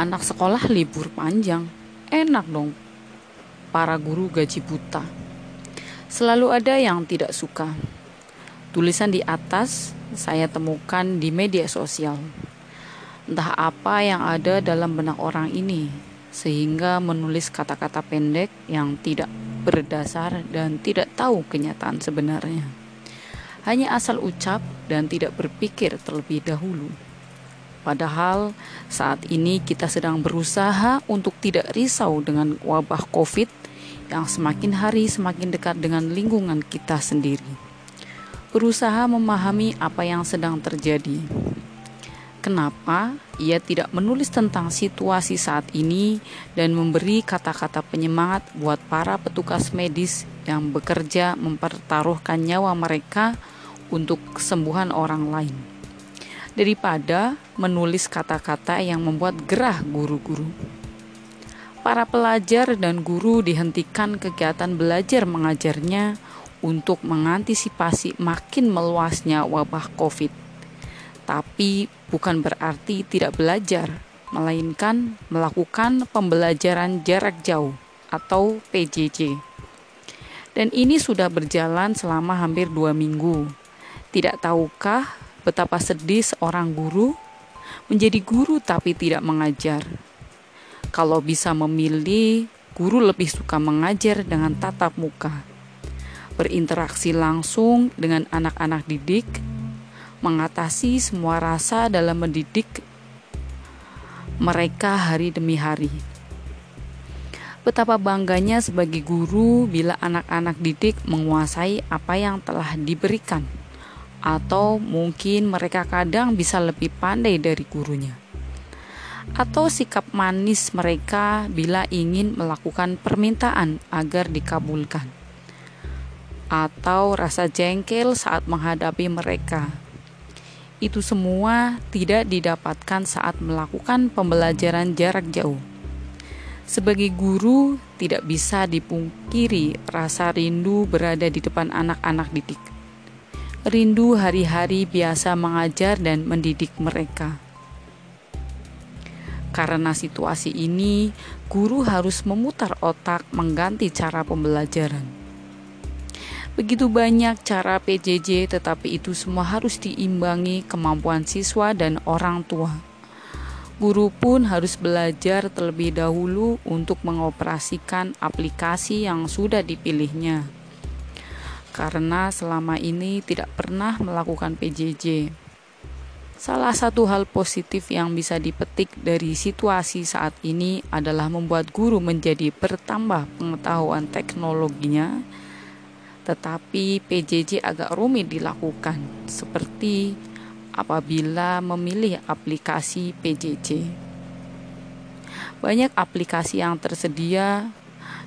Anak sekolah libur panjang, enak dong. Para guru gaji buta. Selalu ada yang tidak suka. Tulisan di atas saya temukan di media sosial. Entah apa yang ada dalam benak orang ini, sehingga menulis kata-kata pendek yang tidak berdasar dan tidak tahu kenyataan sebenarnya. Hanya asal ucap dan tidak berpikir terlebih dahulu. Padahal saat ini kita sedang berusaha untuk tidak risau dengan wabah COVID yang semakin hari semakin dekat dengan lingkungan kita sendiri. Berusaha memahami apa yang sedang terjadi. Kenapa ia tidak menulis tentang situasi saat ini dan memberi kata-kata penyemangat buat para petugas medis yang bekerja mempertaruhkan nyawa mereka untuk kesembuhan orang lain? Daripada menulis kata-kata yang membuat gerah guru-guru para pelajar dan guru dihentikan kegiatan belajar mengajarnya untuk mengantisipasi makin meluasnya wabah COVID. Tapi bukan berarti tidak belajar, melainkan melakukan pembelajaran jarak jauh atau PJJ. Dan ini sudah berjalan selama hampir dua minggu. Tidak tahukah betapa sedih seorang guru menjadi guru tapi tidak mengajar? Kalau bisa memilih, guru lebih suka mengajar dengan tatap muka, berinteraksi langsung dengan anak-anak didik, mengatasi semua rasa dalam mendidik mereka hari demi hari. Betapa bangganya sebagai guru bila anak-anak didik menguasai apa yang telah diberikan, atau mungkin mereka kadang bisa lebih pandai dari gurunya atau sikap manis mereka bila ingin melakukan permintaan agar dikabulkan, atau rasa jengkel saat menghadapi mereka. Itu semua tidak didapatkan saat melakukan pembelajaran jarak jauh. Sebagai guru, tidak bisa dipungkiri rasa rindu berada di depan anak-anak didik. Rindu hari-hari biasa mengajar dan mendidik mereka karena situasi ini, guru harus memutar otak mengganti cara pembelajaran. Begitu banyak cara PJJ, tetapi itu semua harus diimbangi kemampuan siswa dan orang tua. Guru pun harus belajar terlebih dahulu untuk mengoperasikan aplikasi yang sudah dipilihnya, karena selama ini tidak pernah melakukan PJJ. Salah satu hal positif yang bisa dipetik dari situasi saat ini adalah membuat guru menjadi bertambah pengetahuan teknologinya, tetapi PJJ agak rumit dilakukan, seperti apabila memilih aplikasi PJJ. Banyak aplikasi yang tersedia,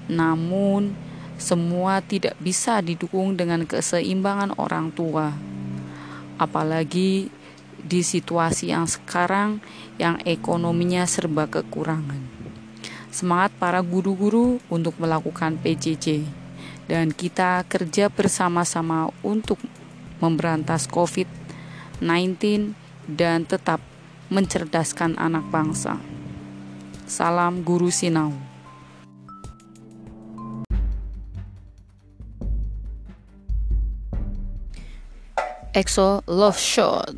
namun semua tidak bisa didukung dengan keseimbangan orang tua, apalagi di situasi yang sekarang yang ekonominya serba kekurangan. Semangat para guru-guru untuk melakukan PJJ dan kita kerja bersama-sama untuk memberantas COVID-19 dan tetap mencerdaskan anak bangsa. Salam Guru Sinau. EXO Love Shot